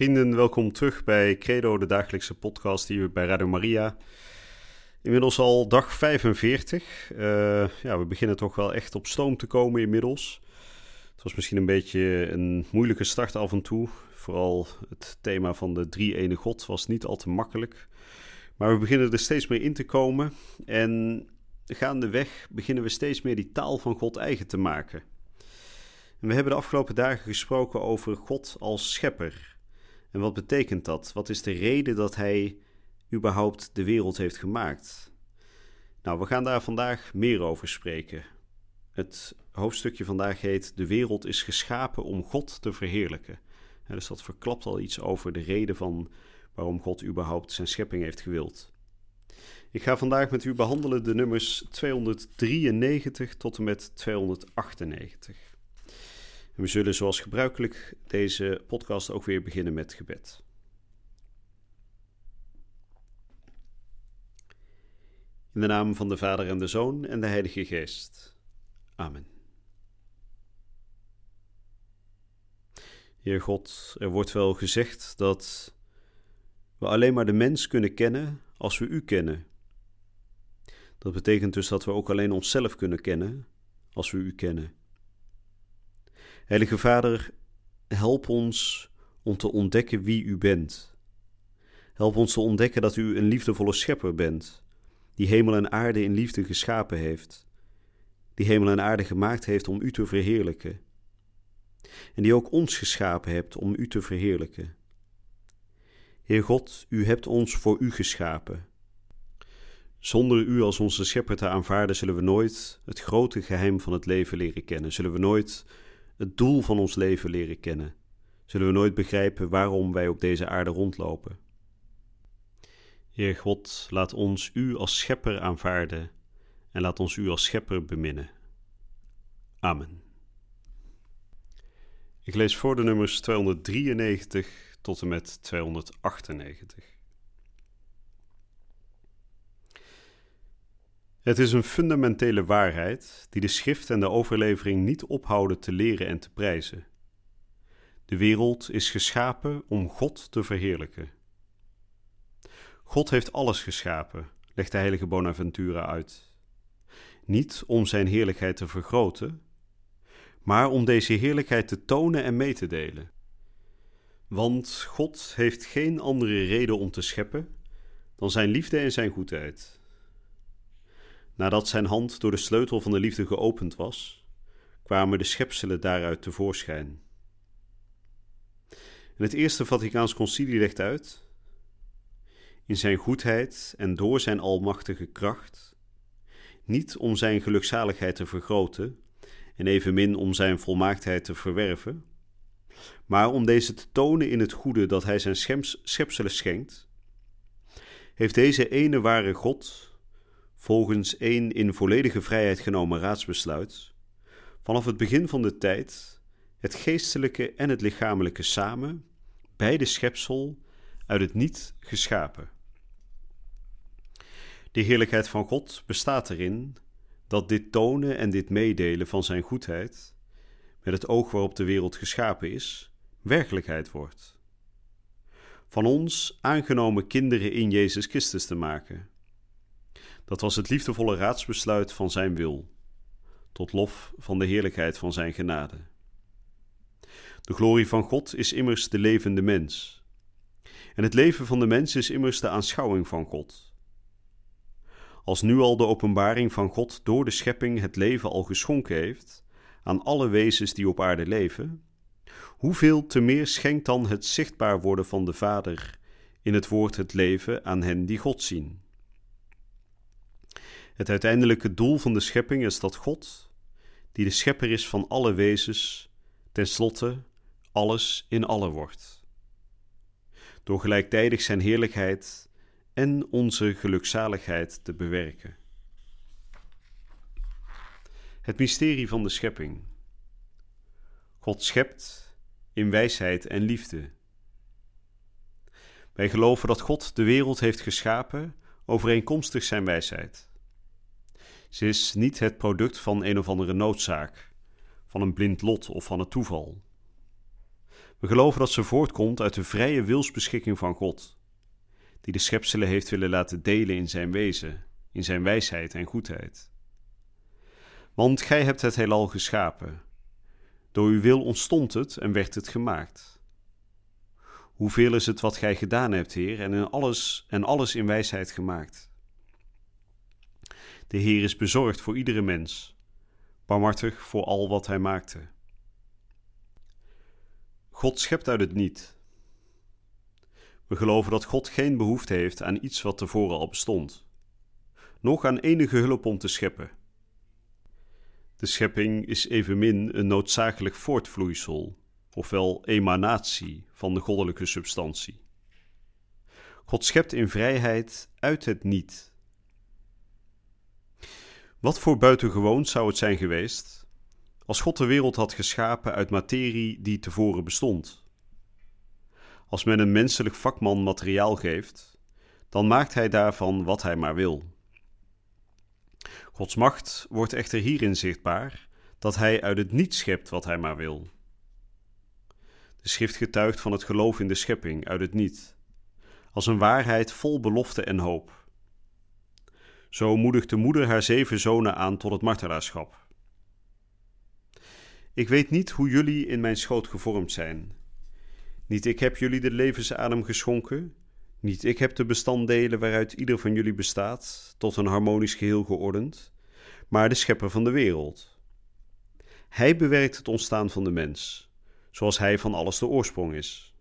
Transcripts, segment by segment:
Vrienden, welkom terug bij Credo, de dagelijkse podcast hier bij Radio Maria. Inmiddels al dag 45. Uh, ja, we beginnen toch wel echt op stoom te komen inmiddels. Het was misschien een beetje een moeilijke start af en toe. Vooral het thema van de drie-ene God was niet al te makkelijk. Maar we beginnen er steeds meer in te komen. En gaandeweg beginnen we steeds meer die taal van God eigen te maken. En we hebben de afgelopen dagen gesproken over God als schepper. En wat betekent dat? Wat is de reden dat Hij überhaupt de wereld heeft gemaakt? Nou, we gaan daar vandaag meer over spreken. Het hoofdstukje vandaag heet De wereld is geschapen om God te verheerlijken. dus dat verklapt al iets over de reden van waarom God überhaupt zijn schepping heeft gewild. Ik ga vandaag met u behandelen de nummers 293 tot en met 298. We zullen zoals gebruikelijk deze podcast ook weer beginnen met gebed. In de naam van de Vader en de Zoon en de Heilige Geest. Amen. Heer God, er wordt wel gezegd dat we alleen maar de mens kunnen kennen als we U kennen. Dat betekent dus dat we ook alleen onszelf kunnen kennen als we U kennen. Heilige Vader, help ons om te ontdekken wie U bent. Help ons te ontdekken dat U een liefdevolle schepper bent, die hemel en aarde in liefde geschapen heeft, die hemel en aarde gemaakt heeft om U te verheerlijken, en die ook ons geschapen hebt om U te verheerlijken. Heer God, U hebt ons voor U geschapen. Zonder U als onze schepper te aanvaarden, zullen we nooit het grote geheim van het leven leren kennen, zullen we nooit het doel van ons leven leren kennen, zullen we nooit begrijpen waarom wij op deze aarde rondlopen. Heer God, laat ons U als schepper aanvaarden en laat ons U als schepper beminnen. Amen. Ik lees voor de nummers 293 tot en met 298. Het is een fundamentele waarheid die de schrift en de overlevering niet ophouden te leren en te prijzen. De wereld is geschapen om God te verheerlijken. God heeft alles geschapen, legt de heilige Bonaventura uit. Niet om zijn heerlijkheid te vergroten, maar om deze heerlijkheid te tonen en mee te delen. Want God heeft geen andere reden om te scheppen dan zijn liefde en zijn goedheid. Nadat zijn hand door de sleutel van de liefde geopend was, kwamen de schepselen daaruit tevoorschijn. En het Eerste Vaticaans Concilie legt uit: in zijn goedheid en door zijn almachtige kracht, niet om zijn gelukzaligheid te vergroten en evenmin om zijn volmaaktheid te verwerven, maar om deze te tonen in het goede dat hij zijn schepselen schenkt, heeft deze ene ware God volgens één in volledige vrijheid genomen raadsbesluit, vanaf het begin van de tijd het geestelijke en het lichamelijke samen, bij de schepsel, uit het niet geschapen. De heerlijkheid van God bestaat erin dat dit tonen en dit meedelen van Zijn goedheid, met het oog waarop de wereld geschapen is, werkelijkheid wordt. Van ons aangenomen kinderen in Jezus Christus te maken dat was het liefdevolle raadsbesluit van zijn wil, tot lof van de heerlijkheid van zijn genade. De glorie van God is immers de levende mens. En het leven van de mens is immers de aanschouwing van God. Als nu al de openbaring van God door de schepping het leven al geschonken heeft aan alle wezens die op aarde leven, hoeveel te meer schenkt dan het zichtbaar worden van de Vader in het woord het leven aan hen die God zien. Het uiteindelijke doel van de schepping is dat God, die de schepper is van alle wezens, tenslotte alles in alle wordt. Door gelijktijdig zijn heerlijkheid en onze gelukzaligheid te bewerken. Het mysterie van de schepping. God schept in wijsheid en liefde. Wij geloven dat God de wereld heeft geschapen overeenkomstig zijn wijsheid. Ze is niet het product van een of andere noodzaak, van een blind lot of van het toeval. We geloven dat ze voortkomt uit de vrije wilsbeschikking van God, die de schepselen heeft willen laten delen in zijn wezen, in zijn wijsheid en goedheid. Want gij hebt het heelal geschapen. Door uw wil ontstond het en werd het gemaakt. Hoeveel is het wat gij gedaan hebt, Heer, en, in alles, en alles in wijsheid gemaakt. De Heer is bezorgd voor iedere mens, barmhartig voor al wat hij maakte. God schept uit het niet. We geloven dat God geen behoefte heeft aan iets wat tevoren al bestond, nog aan enige hulp om te scheppen. De schepping is evenmin een noodzakelijk voortvloeisel, ofwel emanatie van de goddelijke substantie. God schept in vrijheid uit het niet. Wat voor buitengewoon zou het zijn geweest als God de wereld had geschapen uit materie die tevoren bestond? Als men een menselijk vakman materiaal geeft, dan maakt hij daarvan wat hij maar wil. Gods macht wordt echter hierin zichtbaar dat hij uit het niet schept wat hij maar wil. De schrift getuigt van het geloof in de schepping uit het niet, als een waarheid vol belofte en hoop. Zo moedigt de moeder haar zeven zonen aan tot het martelaarschap. Ik weet niet hoe jullie in mijn schoot gevormd zijn. Niet ik heb jullie de levensadem geschonken, niet ik heb de bestanddelen waaruit ieder van jullie bestaat, tot een harmonisch geheel geordend, maar de schepper van de wereld. Hij bewerkt het ontstaan van de mens, zoals hij van alles de oorsprong is.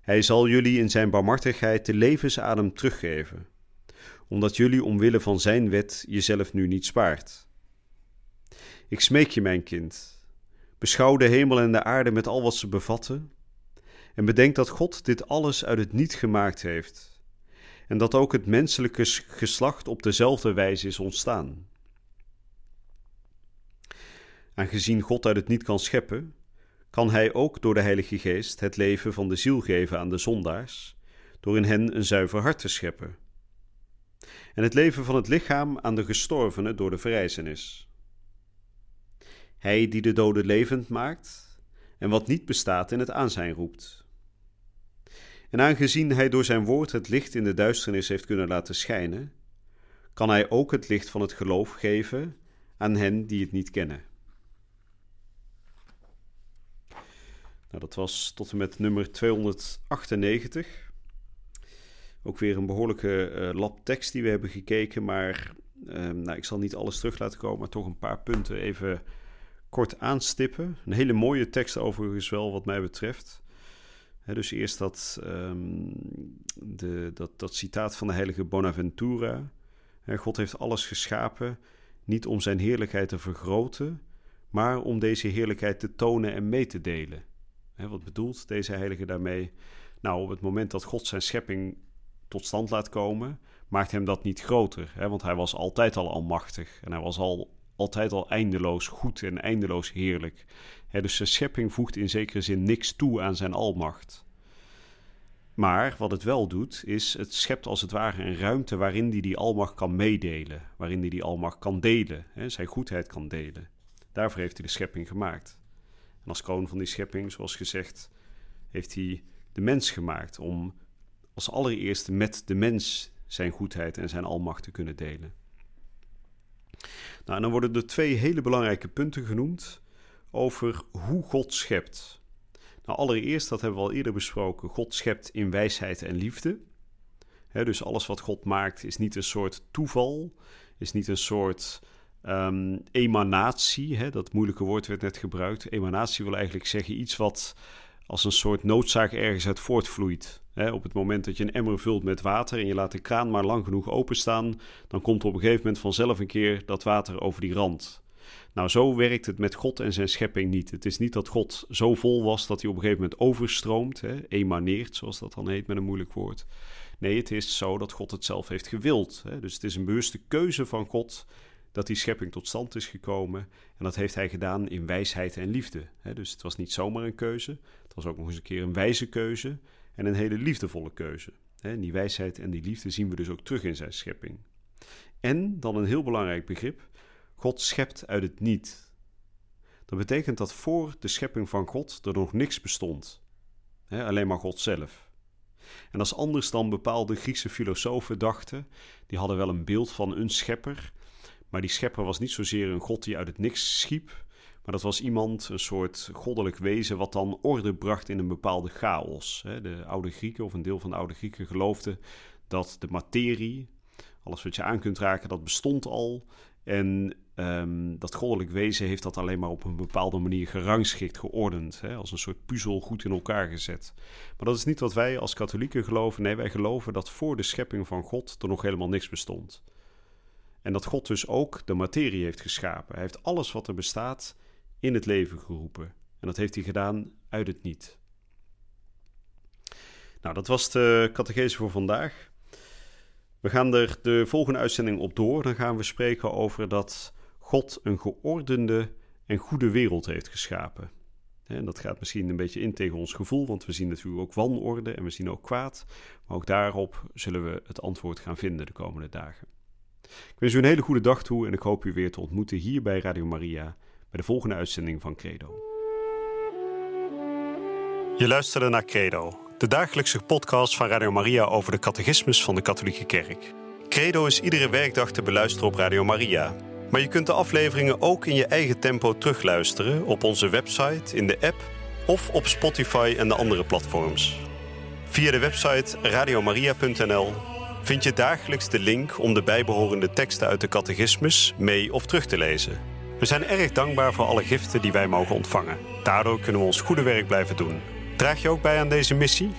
Hij zal jullie in zijn barmhartigheid de levensadem teruggeven, omdat jullie omwille van zijn wet jezelf nu niet spaart. Ik smeek je, mijn kind, beschouw de hemel en de aarde met al wat ze bevatten en bedenk dat God dit alles uit het niet gemaakt heeft. En dat ook het menselijke geslacht op dezelfde wijze is ontstaan. Aangezien God uit het niet kan scheppen, kan Hij ook door de Heilige Geest het leven van de ziel geven aan de zondaars, door in hen een zuiver hart te scheppen. En het leven van het lichaam aan de gestorvenen door de verrijzenis. Hij die de doden levend maakt en wat niet bestaat in het aanzijn roept. En aangezien hij door zijn woord het licht in de duisternis heeft kunnen laten schijnen, kan hij ook het licht van het geloof geven aan hen die het niet kennen. Nou, dat was tot en met nummer 298. Ook weer een behoorlijke uh, lab tekst die we hebben gekeken, maar uh, nou, ik zal niet alles terug laten komen, maar toch een paar punten even kort aanstippen. Een hele mooie tekst overigens wel, wat mij betreft dus eerst dat, um, de, dat, dat citaat van de heilige Bonaventura. God heeft alles geschapen, niet om zijn heerlijkheid te vergroten, maar om deze heerlijkheid te tonen en mee te delen. wat bedoelt deze heilige daarmee? Nou, op het moment dat God zijn schepping tot stand laat komen, maakt hem dat niet groter. want hij was altijd al almachtig en hij was al, altijd al eindeloos goed en eindeloos heerlijk dus zijn schepping voegt in zekere zin niks toe aan zijn almacht. Maar wat het wel doet, is het schept als het ware een ruimte waarin hij die almacht kan meedelen. Waarin hij die almacht kan delen, zijn goedheid kan delen. Daarvoor heeft hij de schepping gemaakt. En als kroon van die schepping, zoals gezegd, heeft hij de mens gemaakt om als allereerste met de mens zijn goedheid en zijn almacht te kunnen delen. Nou, en dan worden er twee hele belangrijke punten genoemd over hoe God schept. Nou, allereerst, dat hebben we al eerder besproken, God schept in wijsheid en liefde. dus alles wat God maakt is niet een soort toeval, is niet een soort um, emanatie. dat moeilijke woord werd net gebruikt. Emanatie wil eigenlijk zeggen iets wat als een soort noodzaak ergens uit voortvloeit. Op het moment dat je een emmer vult met water en je laat de kraan maar lang genoeg openstaan, dan komt er op een gegeven moment vanzelf een keer dat water over die rand. Nou, zo werkt het met God en zijn schepping niet. Het is niet dat God zo vol was dat hij op een gegeven moment overstroomt, hè, emaneert, zoals dat dan heet met een moeilijk woord. Nee, het is zo dat God het zelf heeft gewild. Dus het is een bewuste keuze van God dat die schepping tot stand is gekomen. En dat heeft hij gedaan in wijsheid en liefde. Dus het was niet zomaar een keuze, het was ook nog eens een keer een wijze keuze en een hele liefdevolle keuze. Die wijsheid en die liefde zien we dus ook terug in zijn schepping. En dan een heel belangrijk begrip: God schept uit het niet. Dat betekent dat voor de schepping van God er nog niks bestond. alleen maar God zelf. En is anders dan bepaalde Griekse filosofen dachten. Die hadden wel een beeld van een schepper. Maar die schepper was niet zozeer een god die uit het niks schiep. Maar dat was iemand, een soort goddelijk wezen, wat dan orde bracht in een bepaalde chaos. De oude Grieken, of een deel van de oude Grieken, geloofden dat de materie, alles wat je aan kunt raken, dat bestond al. En um, dat goddelijk wezen heeft dat alleen maar op een bepaalde manier gerangschikt, geordend. Hè, als een soort puzzel goed in elkaar gezet. Maar dat is niet wat wij als katholieken geloven. Nee, wij geloven dat voor de schepping van God er nog helemaal niks bestond. En dat God dus ook de materie heeft geschapen. Hij heeft alles wat er bestaat in het leven geroepen. En dat heeft hij gedaan uit het niet. Nou, dat was de catechese voor vandaag. We gaan er de volgende uitzending op door. Dan gaan we spreken over dat God een geordende en goede wereld heeft geschapen. En dat gaat misschien een beetje in tegen ons gevoel, want we zien natuurlijk ook wanorde en we zien ook kwaad. Maar ook daarop zullen we het antwoord gaan vinden de komende dagen. Ik wens u een hele goede dag toe en ik hoop u weer te ontmoeten hier bij Radio Maria bij de volgende uitzending van Credo. Je luisterde naar Credo, de dagelijkse podcast van Radio Maria over de catechismus van de Katholieke Kerk. Credo is iedere werkdag te beluisteren op Radio Maria. Maar je kunt de afleveringen ook in je eigen tempo terugluisteren op onze website, in de app of op Spotify en de andere platforms. Via de website radiomaria.nl vind je dagelijks de link om de bijbehorende teksten uit de catechismus mee of terug te lezen. We zijn erg dankbaar voor alle giften die wij mogen ontvangen. Daardoor kunnen we ons goede werk blijven doen. Draag je ook bij aan deze missie?